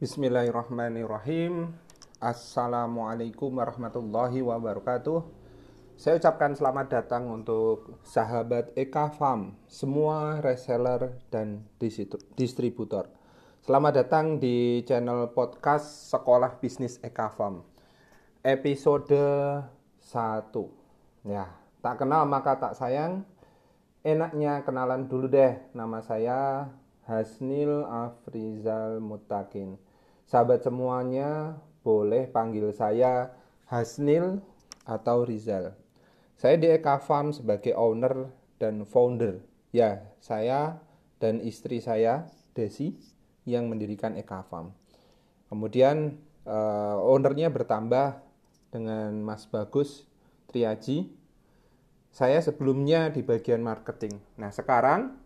Bismillahirrahmanirrahim. Assalamualaikum warahmatullahi wabarakatuh. Saya ucapkan selamat datang untuk sahabat Eka Farm, semua reseller dan distributor. Selamat datang di channel podcast Sekolah Bisnis Eka Farm. Episode 1. Ya, tak kenal maka tak sayang. Enaknya kenalan dulu deh. Nama saya Hasnil Afrizal Mutakin. Sahabat semuanya boleh panggil saya Hasnil atau Rizal. Saya di Eka Farm sebagai owner dan founder. Ya, saya dan istri saya, Desi, yang mendirikan Eka Farm. Kemudian uh, ownernya bertambah dengan Mas Bagus Triaji. Saya sebelumnya di bagian marketing. Nah, sekarang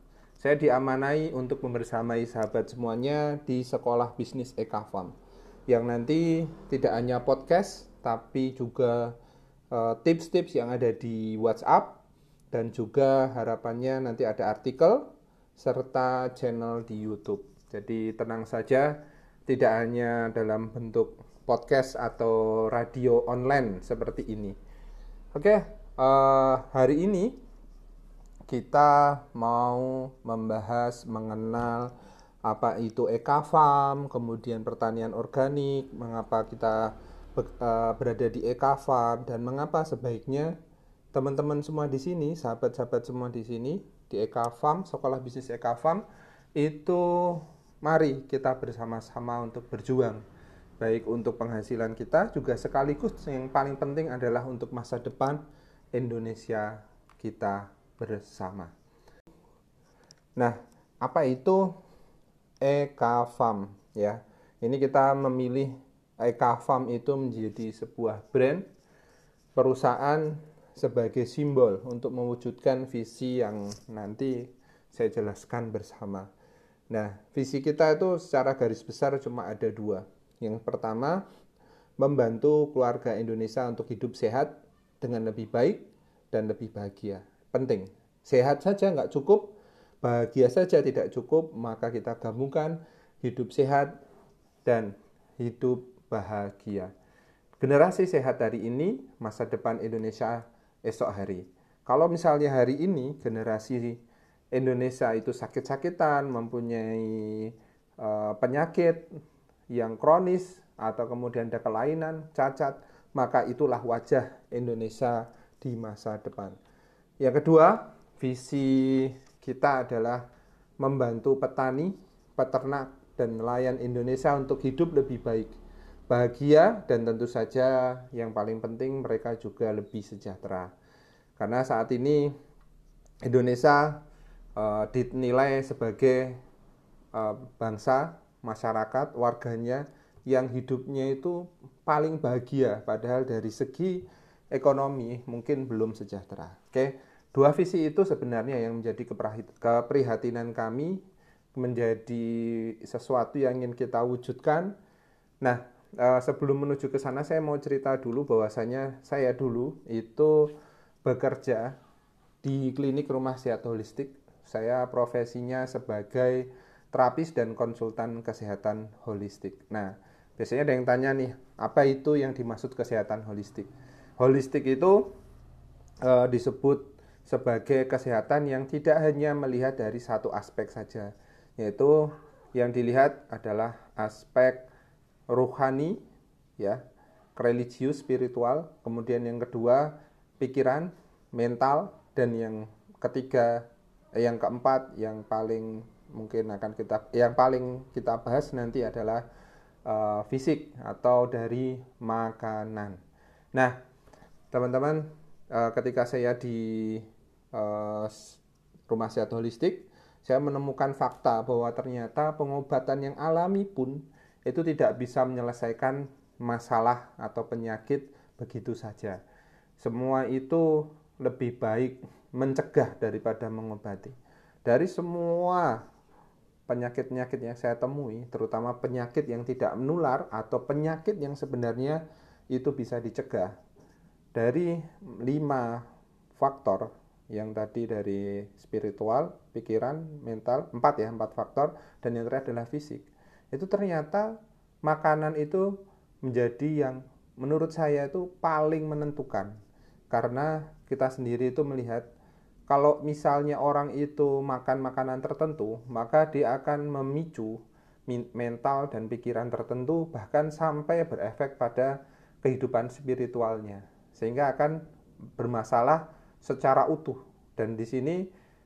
saya diamanai untuk membersamai sahabat semuanya di Sekolah Bisnis Eka Farm. Yang nanti tidak hanya podcast, tapi juga Eh, tips-tips yang ada di WhatsApp dan juga harapannya nanti ada artikel serta channel di YouTube. Jadi tenang saja, tidak hanya dalam bentuk podcast atau radio online seperti ini. Oke, uh, hari ini kita mau membahas mengenal apa itu farm, kemudian pertanian organik, mengapa kita Eh, berada di Eka Farm dan mengapa sebaiknya teman-teman semua di sini, sahabat-sahabat semua di sini di Eka Farm, sekolah bisnis Eka Farm itu mari kita bersama-sama untuk berjuang. Baik untuk penghasilan kita juga sekaligus yang paling penting adalah untuk masa depan Indonesia kita bersama. Nah, apa itu Eka Farm ya? Ini kita memilih Eka Farm itu menjadi sebuah brand perusahaan sebagai simbol untuk mewujudkan visi yang nanti saya jelaskan bersama. Nah, visi kita itu secara garis besar cuma ada dua. Yang pertama, membantu keluarga Indonesia untuk hidup sehat dengan lebih baik dan lebih bahagia. Penting. Sehat saja nggak cukup, bahagia saja tidak cukup, maka kita gabungkan hidup sehat dan hidup bahagia. Generasi sehat hari ini, masa depan Indonesia esok hari. Kalau misalnya hari ini generasi Indonesia itu sakit-sakitan, mempunyai uh, penyakit yang kronis atau kemudian ada kelainan, cacat, maka itulah wajah Indonesia di masa depan. Yang kedua, visi kita adalah membantu petani, peternak, dan nelayan Indonesia untuk hidup lebih baik bahagia dan tentu saja yang paling penting mereka juga lebih sejahtera. Karena saat ini Indonesia uh, dinilai sebagai uh, bangsa, masyarakat, warganya yang hidupnya itu paling bahagia padahal dari segi ekonomi mungkin belum sejahtera. Oke. Dua visi itu sebenarnya yang menjadi keprihatinan kami menjadi sesuatu yang ingin kita wujudkan. Nah, uh, sebelum menuju ke sana saya mau cerita dulu bahwasanya saya dulu itu bekerja di klinik rumah sehat holistik. Saya profesinya sebagai terapis dan konsultan kesehatan holistik. Nah, biasanya ada yang tanya nih, apa itu yang dimaksud kesehatan holistik? Holistik itu uh, disebut sebagai kesehatan yang tidak hanya melihat dari satu aspek saja, yaitu yang dilihat adalah aspek rohani ya religius spiritual kemudian yang kedua pikiran mental dan yang ketiga eh, yang keempat yang paling mungkin akan kita yang paling kita bahas nanti adalah uh, fisik atau dari makanan. Nah, teman-teman, uh, ketika saya di uh, rumah sehat holistik, saya menemukan fakta bahwa ternyata pengobatan yang alami pun itu tidak bisa menyelesaikan masalah atau penyakit begitu saja. Semua itu lebih baik mencegah daripada mengobati. Dari semua penyakit-penyakit yang saya temui, terutama penyakit yang tidak menular atau penyakit yang sebenarnya itu bisa dicegah. Dari lima faktor yang tadi dari spiritual, pikiran, mental, empat ya, empat faktor, dan yang terakhir adalah fisik. Itu ternyata makanan itu menjadi yang menurut saya itu paling menentukan. Karena kita sendiri itu melihat kalau misalnya orang itu makan makanan tertentu maka dia akan memicu mental dan pikiran tertentu bahkan sampai berefek pada kehidupan spiritualnya sehingga akan bermasalah secara utuh dan di sini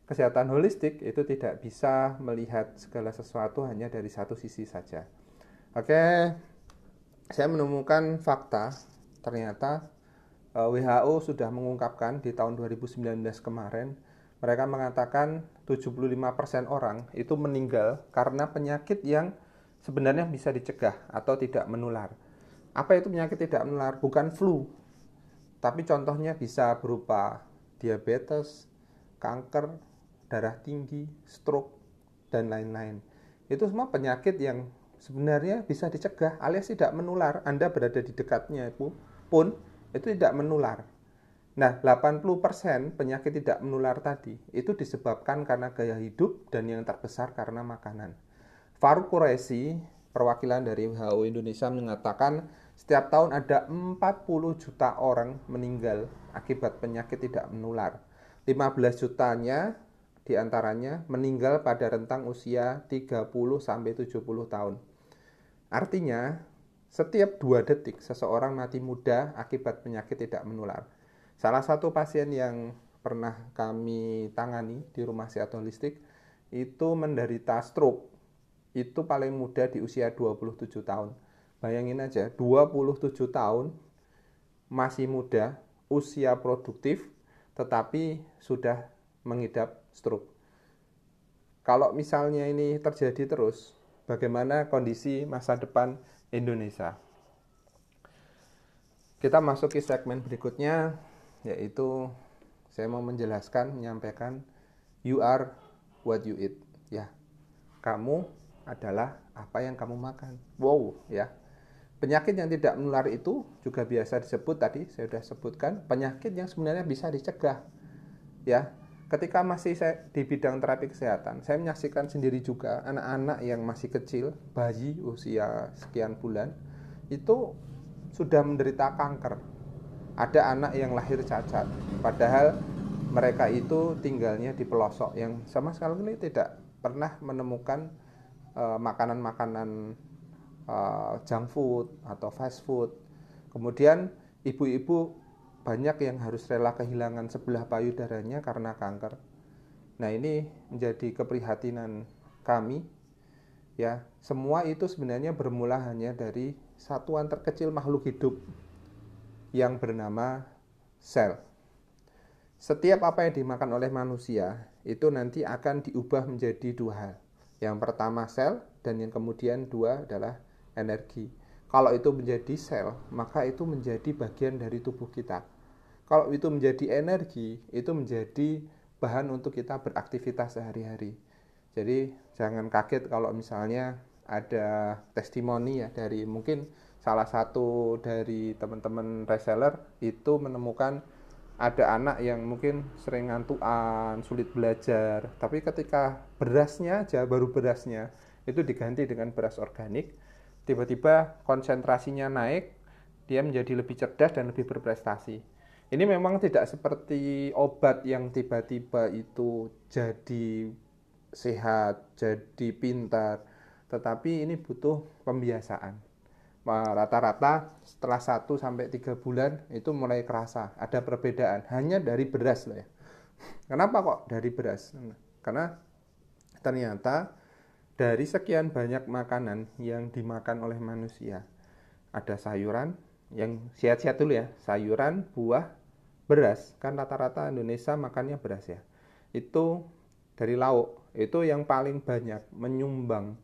kesehatan holistik itu tidak bisa melihat segala sesuatu hanya dari satu sisi saja. Oke, saya menemukan fakta ternyata eh, WHO sudah mengungkapkan di tahun 2019 kemarin mereka mengatakan 75% orang itu meninggal karena penyakit yang sebenarnya bisa dicegah atau tidak menular. Apa itu penyakit tidak menular? Bukan flu. Tapi contohnya bisa berupa diabetes, kanker, darah tinggi, stroke, dan lain-lain. Itu semua penyakit yang sebenarnya bisa dicegah alias tidak menular. Anda berada di dekatnya pun itu tidak menular. Nah, 80% penyakit tidak menular tadi itu disebabkan karena gaya hidup dan yang terbesar karena makanan. Faruk Quraisy, perwakilan dari WHO Indonesia mengatakan setiap tahun ada 40 juta orang meninggal akibat penyakit tidak menular. 15 jutanya di antaranya meninggal pada rentang usia 30 sampai 70 tahun. Artinya, setiap dua detik seseorang mati muda akibat penyakit tidak menular. Salah satu pasien yang pernah kami tangani di rumah sehat holistik itu menderita stroke. Itu paling muda di usia 27 tahun. Bayangin aja, 27 tahun masih muda, usia produktif, tetapi sudah mengidap stroke. Kalau misalnya ini terjadi terus, bagaimana kondisi masa depan Indonesia? Kita masuk ke segmen berikutnya, yaitu saya mau menjelaskan menyampaikan you are what you eat ya kamu adalah apa yang kamu makan wow ya penyakit yang tidak menular itu juga biasa disebut tadi saya sudah sebutkan penyakit yang sebenarnya bisa dicegah ya. Ketika masih saya di bidang terapi kesehatan saya menyaksikan sendiri juga anak-anak yang masih kecil bayi usia sekian bulan itu sudah menderita kanker. Ada anak yang lahir cacat padahal mereka itu tinggalnya di pelosok yang sama sekali tidak pernah menemukan eh, makanan-makanan uh, uh, junk food atau fast food kemudian ibu-ibu banyak yang harus rela kehilangan sebelah payudaranya karena kanker nah ini menjadi keprihatinan kami ya semua itu sebenarnya bermula hanya dari satuan terkecil makhluk hidup yang bernama sel. Setiap apa yang dimakan oleh manusia itu nanti akan diubah menjadi dua hal. Yang pertama sel dan yang kemudian dua adalah energi. Kalau itu menjadi sel, maka itu menjadi bagian dari tubuh kita. Kalau itu menjadi energi, itu menjadi bahan untuk kita beraktivitas sehari-hari. Jadi jangan kaget kalau misalnya ada testimoni ya dari mungkin salah satu dari teman-teman reseller itu menemukan ada anak yang mungkin sering ngantuan, sulit belajar, tapi ketika berasnya aja baru berasnya itu diganti dengan beras organik, tiba-tiba konsentrasinya naik, dia menjadi lebih cerdas dan lebih berprestasi. Ini memang tidak seperti obat yang tiba-tiba itu jadi sehat, jadi pintar, tetapi ini butuh pembiasaan rata-rata setelah 1 sampai 3 bulan itu mulai kerasa ada perbedaan hanya dari beras loh ya. Kenapa kok dari beras? Karena ternyata dari sekian banyak makanan yang dimakan oleh manusia ada sayuran yang sehat-sehat dulu ya, sayuran, buah, beras. Kan rata-rata Indonesia makannya beras ya. Itu dari lauk itu yang paling banyak menyumbang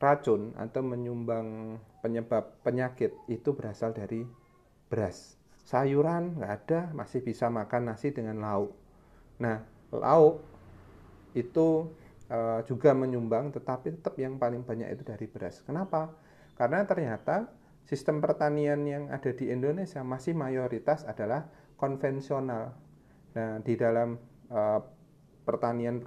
racun atau menyumbang penyebab penyakit itu berasal dari beras. Sayuran nggak ada, masih bisa makan nasi dengan lauk. Nah, lauk itu e, juga menyumbang, tetapi tetap yang paling banyak itu dari beras. Kenapa? Karena ternyata sistem pertanian yang ada di Indonesia masih mayoritas adalah konvensional. Nah, di dalam e, pertanian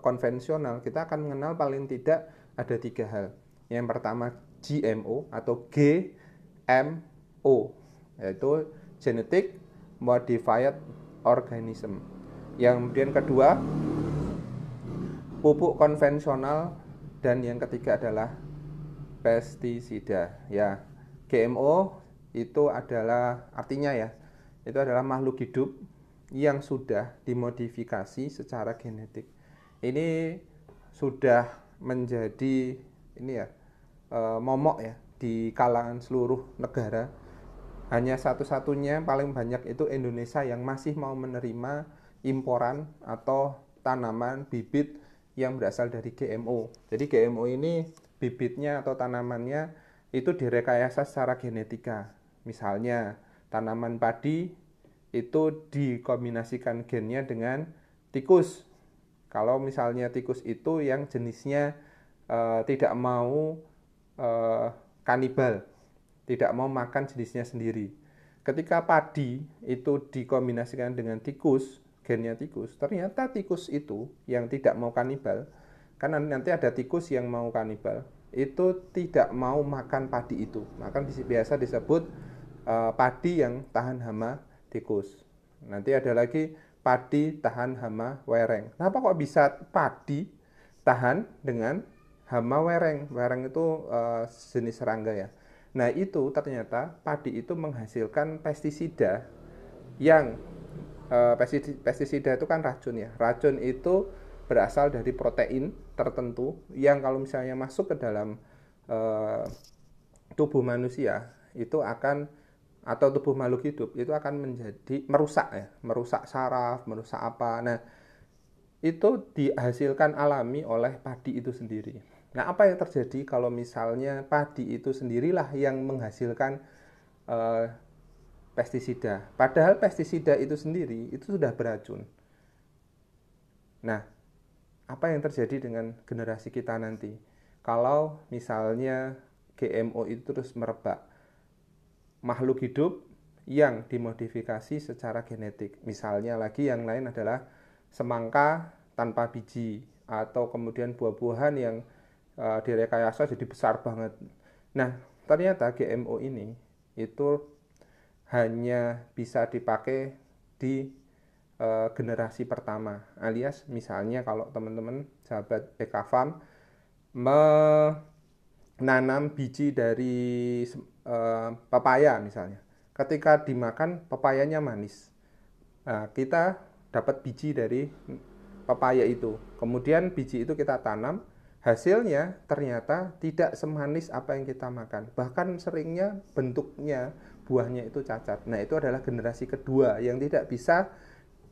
konvensional kita akan mengenal paling tidak ada tiga hal. Yang pertama GMO atau GMO yaitu genetic modified organism. Yang kemudian kedua pupuk konvensional dan yang ketiga adalah pestisida. Ya, GMO itu adalah artinya ya, itu adalah makhluk hidup yang sudah dimodifikasi secara genetik. Ini sudah menjadi ini ya e, momok ya di kalangan seluruh negara. Hanya satu-satunya paling banyak itu Indonesia yang masih mau menerima imporan atau tanaman bibit yang berasal dari GMO. Jadi GMO ini bibitnya atau tanamannya itu direkayasa secara genetika. Misalnya tanaman padi itu dikombinasikan gennya dengan tikus. Kalau misalnya tikus itu yang jenisnya uh, tidak mau uh, kanibal, tidak mau makan jenisnya sendiri. Ketika padi itu dikombinasikan dengan tikus, gennya tikus, ternyata tikus itu yang tidak mau kanibal, karena nanti ada tikus yang mau kanibal, itu tidak mau makan padi itu. Maka biasa disebut uh, padi yang tahan hama tikus. Nanti ada lagi padi tahan hama wereng. Kenapa kok bisa padi tahan dengan hama wereng? Wereng itu uh, jenis serangga ya. Nah itu ternyata padi itu menghasilkan pestisida yang uh, pestisida itu kan racun ya. Racun itu berasal dari protein tertentu yang kalau misalnya masuk ke dalam uh, tubuh manusia itu akan atau tubuh makhluk hidup itu akan menjadi merusak ya, merusak saraf, merusak apa. Nah, itu dihasilkan alami oleh padi itu sendiri. Nah, apa yang terjadi kalau misalnya padi itu sendirilah yang menghasilkan uh, pestisida. Padahal pestisida itu sendiri itu sudah beracun. Nah, apa yang terjadi dengan generasi kita nanti? Kalau misalnya GMO itu terus merebak, makhluk hidup yang dimodifikasi secara genetik. Misalnya lagi yang lain adalah semangka tanpa biji atau kemudian buah-buahan yang uh, direkayasa jadi besar banget. Nah, ternyata GMO ini itu hanya bisa dipakai di uh, generasi pertama alias misalnya kalau teman-teman sahabat Farm menanam biji dari uh, pepaya misalnya. Ketika dimakan pepayanya manis. Nah, kita dapat biji dari pepaya itu. Kemudian biji itu kita tanam hasilnya ternyata tidak semanis apa yang kita makan. Bahkan seringnya bentuknya buahnya itu cacat. Nah, itu adalah generasi kedua yang tidak bisa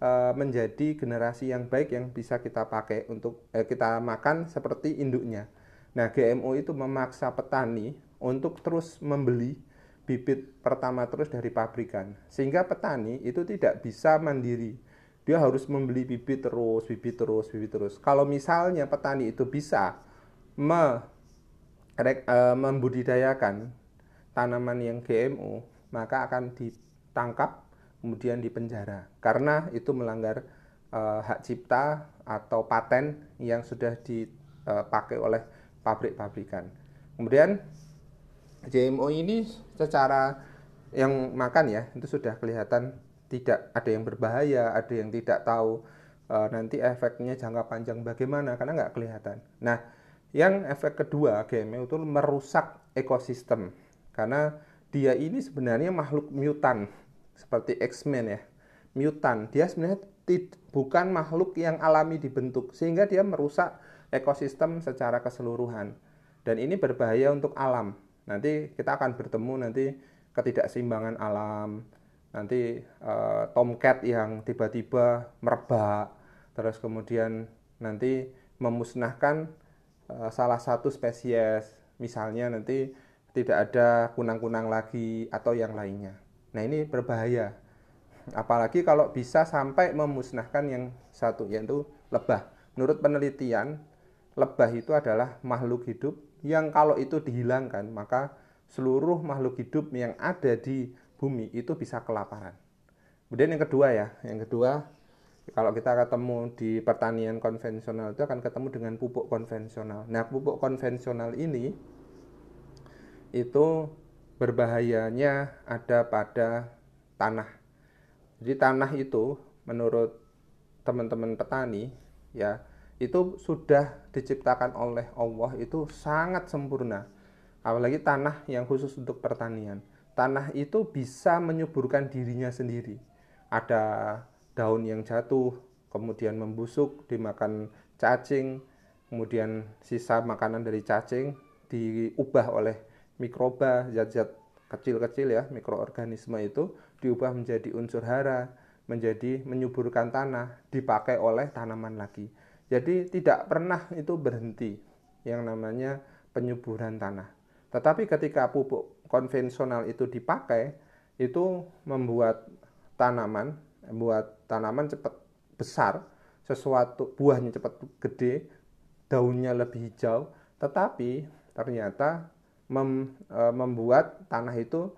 uh, menjadi generasi yang baik yang bisa kita pakai untuk eh, kita makan seperti induknya. Nah, GMO itu memaksa petani untuk terus membeli bibit pertama terus dari pabrikan. Sehingga petani itu tidak bisa mandiri. Dia harus membeli bibit terus, bibit terus, bibit terus. Kalau misalnya petani itu bisa me, uh, membudidayakan tanaman yang GMO, maka akan ditangkap kemudian dipenjara karena itu melanggar uh, hak cipta atau paten yang sudah dipakai oleh pabrik-pabrikan. Kemudian GMO ini secara yang makan ya itu sudah kelihatan tidak ada yang berbahaya, ada yang tidak tahu uh, nanti efeknya jangka panjang bagaimana karena nggak kelihatan. Nah, yang efek kedua GMO itu merusak ekosistem karena dia ini sebenarnya makhluk mutan seperti X-Men ya. Mutan dia sebenarnya bukan makhluk yang alami dibentuk sehingga dia merusak ekosistem secara keseluruhan. Dan ini berbahaya untuk alam. Nanti kita akan bertemu nanti ketidakseimbangan alam nanti uh, tomcat yang tiba-tiba merebak terus kemudian nanti memusnahkan uh, salah satu spesies. Misalnya nanti tidak ada kunang-kunang lagi atau yang lainnya. Nah, ini berbahaya. Apalagi kalau bisa sampai memusnahkan yang satu yaitu lebah. Menurut penelitian, lebah itu adalah makhluk hidup yang kalau itu dihilangkan, maka seluruh makhluk hidup yang ada di bumi itu bisa kelaparan. Kemudian yang kedua ya, yang kedua kalau kita ketemu di pertanian konvensional itu akan ketemu dengan pupuk konvensional. Nah, pupuk konvensional ini itu berbahayanya ada pada tanah. Jadi tanah itu menurut teman-teman petani ya itu sudah diciptakan oleh Allah itu sangat sempurna. Apalagi tanah yang khusus untuk pertanian. Tanah itu bisa menyuburkan dirinya sendiri. Ada daun yang jatuh, kemudian membusuk, dimakan cacing, kemudian sisa makanan dari cacing diubah oleh mikroba, zat-zat kecil-kecil ya, mikroorganisme itu diubah menjadi unsur hara, menjadi menyuburkan tanah, dipakai oleh tanaman lagi. Jadi tidak pernah itu berhenti yang namanya penyuburan tanah. Tetapi ketika pupuk konvensional itu dipakai, itu membuat tanaman, membuat tanaman cepat besar, sesuatu buahnya cepat gede, daunnya lebih hijau, tetapi ternyata mem, e, membuat tanah itu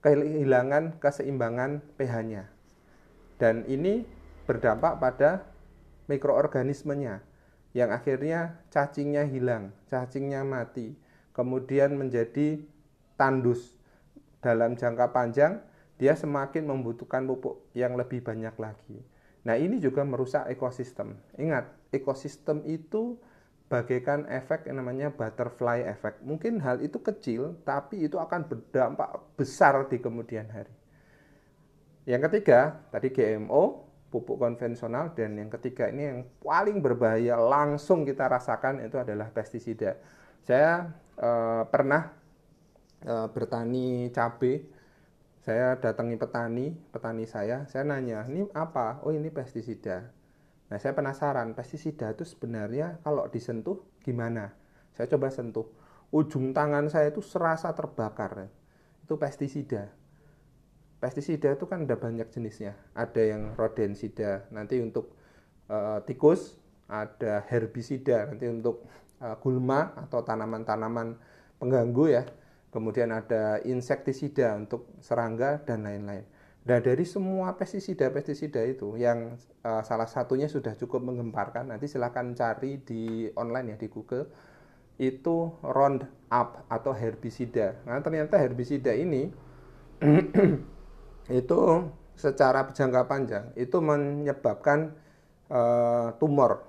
kehilangan keseimbangan pH-nya. Dan ini berdampak pada mikroorganismenya yang akhirnya cacingnya hilang, cacingnya mati, kemudian menjadi tandus. Dalam jangka panjang, dia semakin membutuhkan pupuk yang lebih banyak lagi. Nah, ini juga merusak ekosistem. Ingat, ekosistem itu bagaikan efek yang namanya butterfly effect. Mungkin hal itu kecil, tapi itu akan berdampak besar di kemudian hari. Yang ketiga, tadi GMO, pupuk konvensional dan yang ketiga ini yang paling berbahaya langsung kita rasakan itu adalah pestisida. Saya eh, pernah eh, bertani cabai, saya datangi petani, petani saya, saya nanya, ini apa? Oh ini pestisida. Nah saya penasaran, pestisida itu sebenarnya kalau disentuh gimana? Saya coba sentuh, ujung tangan saya itu serasa terbakar, itu pestisida pestisida itu kan ada banyak jenisnya. Ada yang rodensida, nanti untuk uh, tikus, ada herbisida, nanti untuk uh, gulma atau tanaman-tanaman pengganggu ya. Kemudian ada insektisida untuk serangga dan lain-lain. Nah dari semua pestisida-pestisida itu yang uh, salah satunya sudah cukup menggemparkan, nanti silahkan cari di online ya di Google itu Roundup atau herbisida. Nah ternyata herbisida ini itu secara jangka panjang itu menyebabkan uh, tumor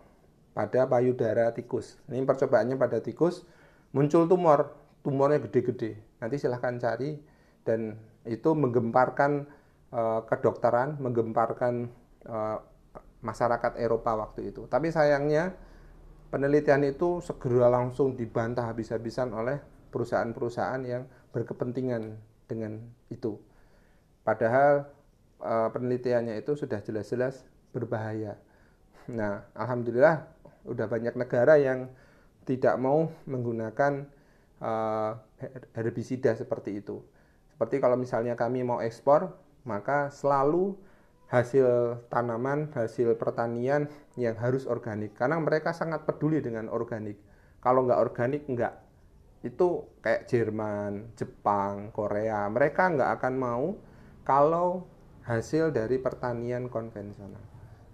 pada payudara tikus. Ini percobaannya pada tikus muncul tumor, tumornya gede-gede. Nanti silahkan cari dan itu menggemparkan uh, kedokteran, menggemparkan uh, masyarakat Eropa waktu itu. Tapi sayangnya penelitian itu segera langsung dibantah habis-habisan oleh perusahaan-perusahaan yang berkepentingan dengan itu. Padahal uh, penelitiannya itu sudah jelas-jelas berbahaya. Nah, alhamdulillah udah banyak negara yang tidak mau menggunakan uh, herbisida seperti itu. Seperti kalau misalnya kami mau ekspor, maka selalu hasil tanaman, hasil pertanian yang harus organik. Karena mereka sangat peduli dengan organik. Kalau nggak organik, nggak. Itu kayak Jerman, Jepang, Korea. Mereka nggak akan mau kalau hasil dari pertanian konvensional.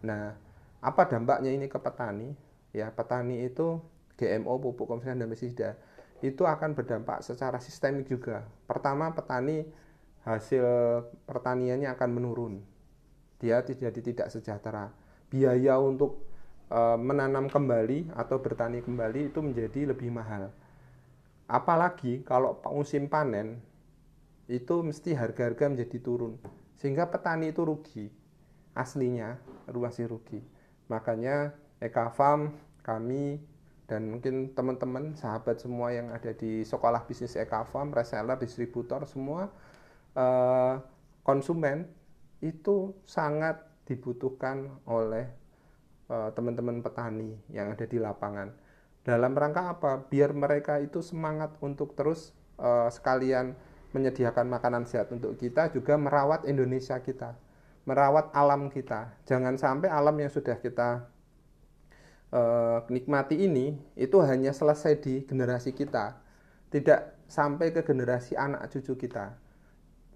Nah, apa dampaknya ini ke petani? Ya, petani itu GMO, pupuk konvensional dan pestisida itu akan berdampak secara sistemik juga. Pertama, petani hasil pertaniannya akan menurun. Dia jadi tidak sejahtera. Biaya untuk e, menanam kembali atau bertani kembali itu menjadi lebih mahal. Apalagi kalau musim panen itu mesti harga-harga menjadi turun sehingga petani itu rugi aslinya masih rugi makanya Eka Farm kami dan mungkin teman-teman sahabat semua yang ada di sekolah bisnis Eka Farm reseller distributor semua eh, konsumen itu sangat dibutuhkan oleh eh, teman-teman petani yang ada di lapangan dalam rangka apa biar mereka itu semangat untuk terus eh, sekalian menyediakan makanan sehat untuk kita juga merawat Indonesia kita, merawat alam kita. Jangan sampai alam yang sudah kita nikmati ini itu hanya selesai di generasi kita, tidak sampai ke generasi anak cucu kita.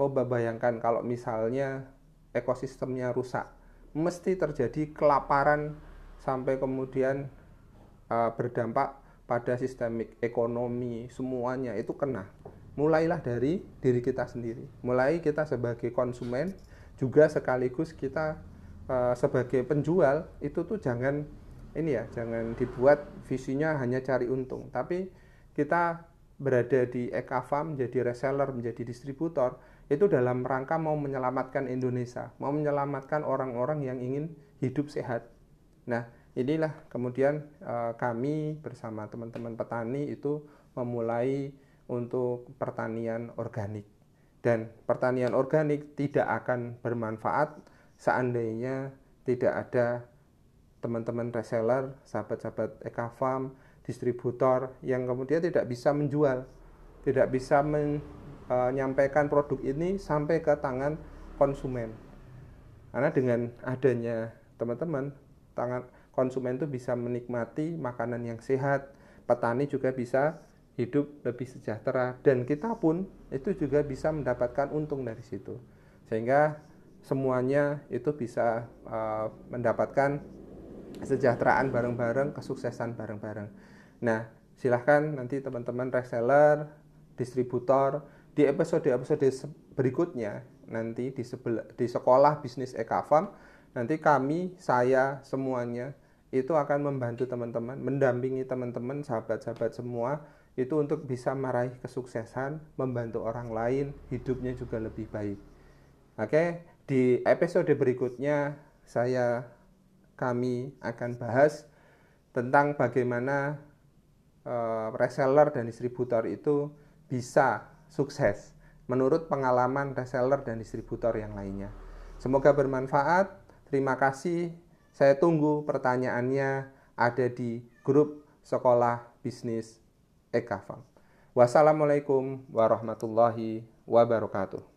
Coba bayangkan kalau misalnya ekosistemnya rusak, mesti terjadi kelaparan sampai kemudian uh, berdampak pada sistemik ekonomi semuanya. Itu kena. Mulailah dari diri kita sendiri. Mulai kita sebagai konsumen juga sekaligus kita uh, sebagai penjual itu tuh jangan ini ya, jangan dibuat visinya hanya cari untung, tapi kita berada di Eka Farm menjadi reseller, menjadi distributor itu dalam rangka mau menyelamatkan Indonesia, mau menyelamatkan orang-orang yang ingin hidup sehat. Nah, inilah kemudian uh, kami bersama teman-teman petani itu memulai untuk pertanian organik. Dan pertanian organik tidak akan bermanfaat seandainya tidak ada teman-teman reseller, sahabat-sahabat Eka Farm, distributor yang kemudian tidak bisa menjual, tidak bisa menyampaikan e, produk ini sampai ke tangan konsumen. Karena dengan adanya teman-teman, tangan konsumen itu bisa menikmati makanan yang sehat, petani juga bisa hidup lebih sejahtera dan kita pun itu juga bisa mendapatkan untung dari situ sehingga semuanya itu bisa uh, mendapatkan kesejahteraan bareng-bareng kesuksesan bareng-bareng nah silahkan nanti teman-teman reseller distributor di episode-episode berikutnya nanti di, sebel, di sekolah bisnis Ekafam nanti kami saya semuanya itu akan membantu teman-teman mendampingi teman-teman sahabat-sahabat semua itu untuk bisa meraih kesuksesan, membantu orang lain, hidupnya juga lebih baik. Oke, di episode berikutnya saya kami akan bahas tentang bagaimana uh, reseller dan distributor itu bisa sukses menurut pengalaman reseller dan distributor yang lainnya. Semoga bermanfaat. Terima kasih. Saya tunggu pertanyaannya ada di grup Sekolah Bisnis Ekafam. Wassalamualaikum warahmatullahi wabarakatuh.